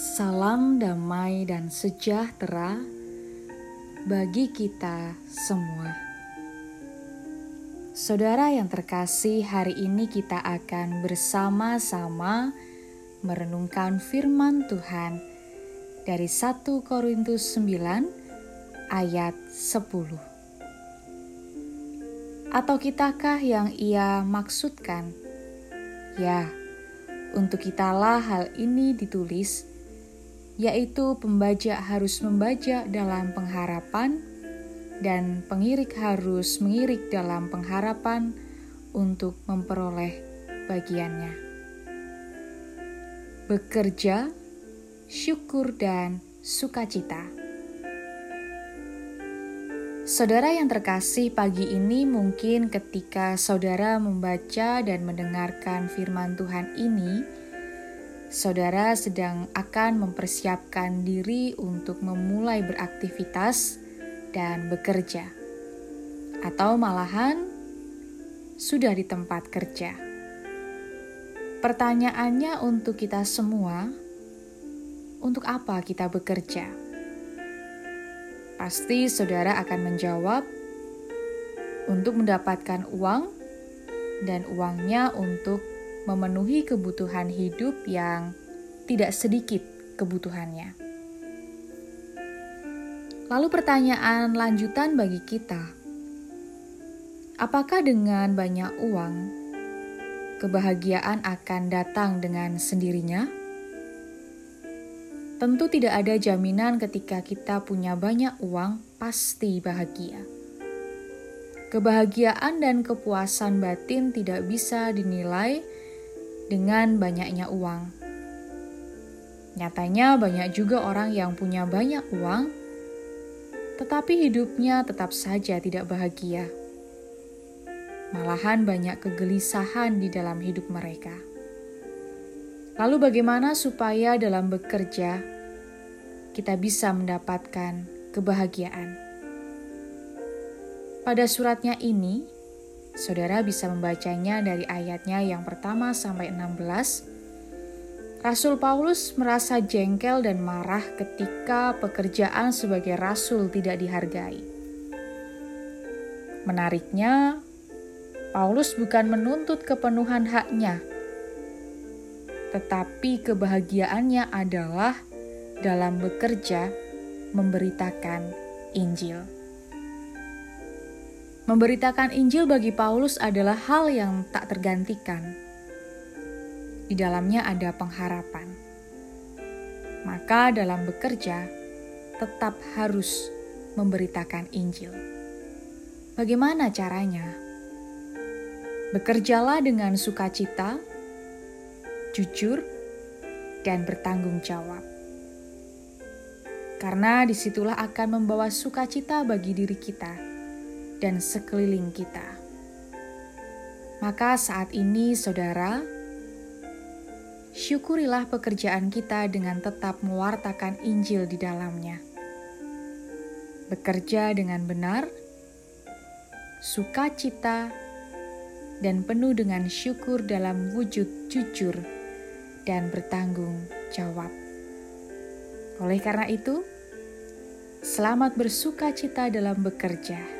Salam damai dan sejahtera bagi kita semua. Saudara yang terkasih, hari ini kita akan bersama-sama merenungkan firman Tuhan dari 1 Korintus 9 ayat 10. Atau kitakah yang ia maksudkan? Ya, untuk kitalah hal ini ditulis, yaitu pembajak harus membajak dalam pengharapan dan pengirik harus mengirik dalam pengharapan untuk memperoleh bagiannya. Bekerja, syukur, dan sukacita. Saudara yang terkasih, pagi ini mungkin ketika saudara membaca dan mendengarkan firman Tuhan ini, saudara sedang akan mempersiapkan diri untuk memulai beraktivitas dan bekerja, atau malahan sudah di tempat kerja. Pertanyaannya untuk kita semua, untuk apa kita bekerja? Pasti saudara akan menjawab untuk mendapatkan uang dan uangnya untuk memenuhi kebutuhan hidup yang tidak sedikit kebutuhannya. Lalu pertanyaan lanjutan bagi kita, apakah dengan banyak uang kebahagiaan akan datang dengan sendirinya? Tentu tidak ada jaminan ketika kita punya banyak uang pasti bahagia. Kebahagiaan dan kepuasan batin tidak bisa dinilai dengan banyaknya uang. Nyatanya banyak juga orang yang punya banyak uang, tetapi hidupnya tetap saja tidak bahagia. Malahan banyak kegelisahan di dalam hidup mereka. Lalu bagaimana supaya dalam bekerja kita bisa mendapatkan kebahagiaan? Pada suratnya ini, saudara bisa membacanya dari ayatnya yang pertama sampai 16. Rasul Paulus merasa jengkel dan marah ketika pekerjaan sebagai rasul tidak dihargai. Menariknya, Paulus bukan menuntut kepenuhan haknya, tetapi kebahagiaannya adalah dalam bekerja memberitakan Injil. Memberitakan Injil bagi Paulus adalah hal yang tak tergantikan. Di dalamnya ada pengharapan. Maka dalam bekerja tetap harus memberitakan Injil. Bagaimana caranya? Bekerjalah dengan sukacita, jujur, dan bertanggung jawab. Karena di situlah akan membawa sukacita bagi diri kita dan sekeliling kita. Maka saat ini saudara, syukurilah pekerjaan kita dengan tetap mewartakan Injil di dalamnya. Bekerja dengan benar, sukacita, dan penuh dengan syukur dalam wujud jujur dan bertanggung jawab. Oleh karena itu, selamat bersuka cita dalam bekerja.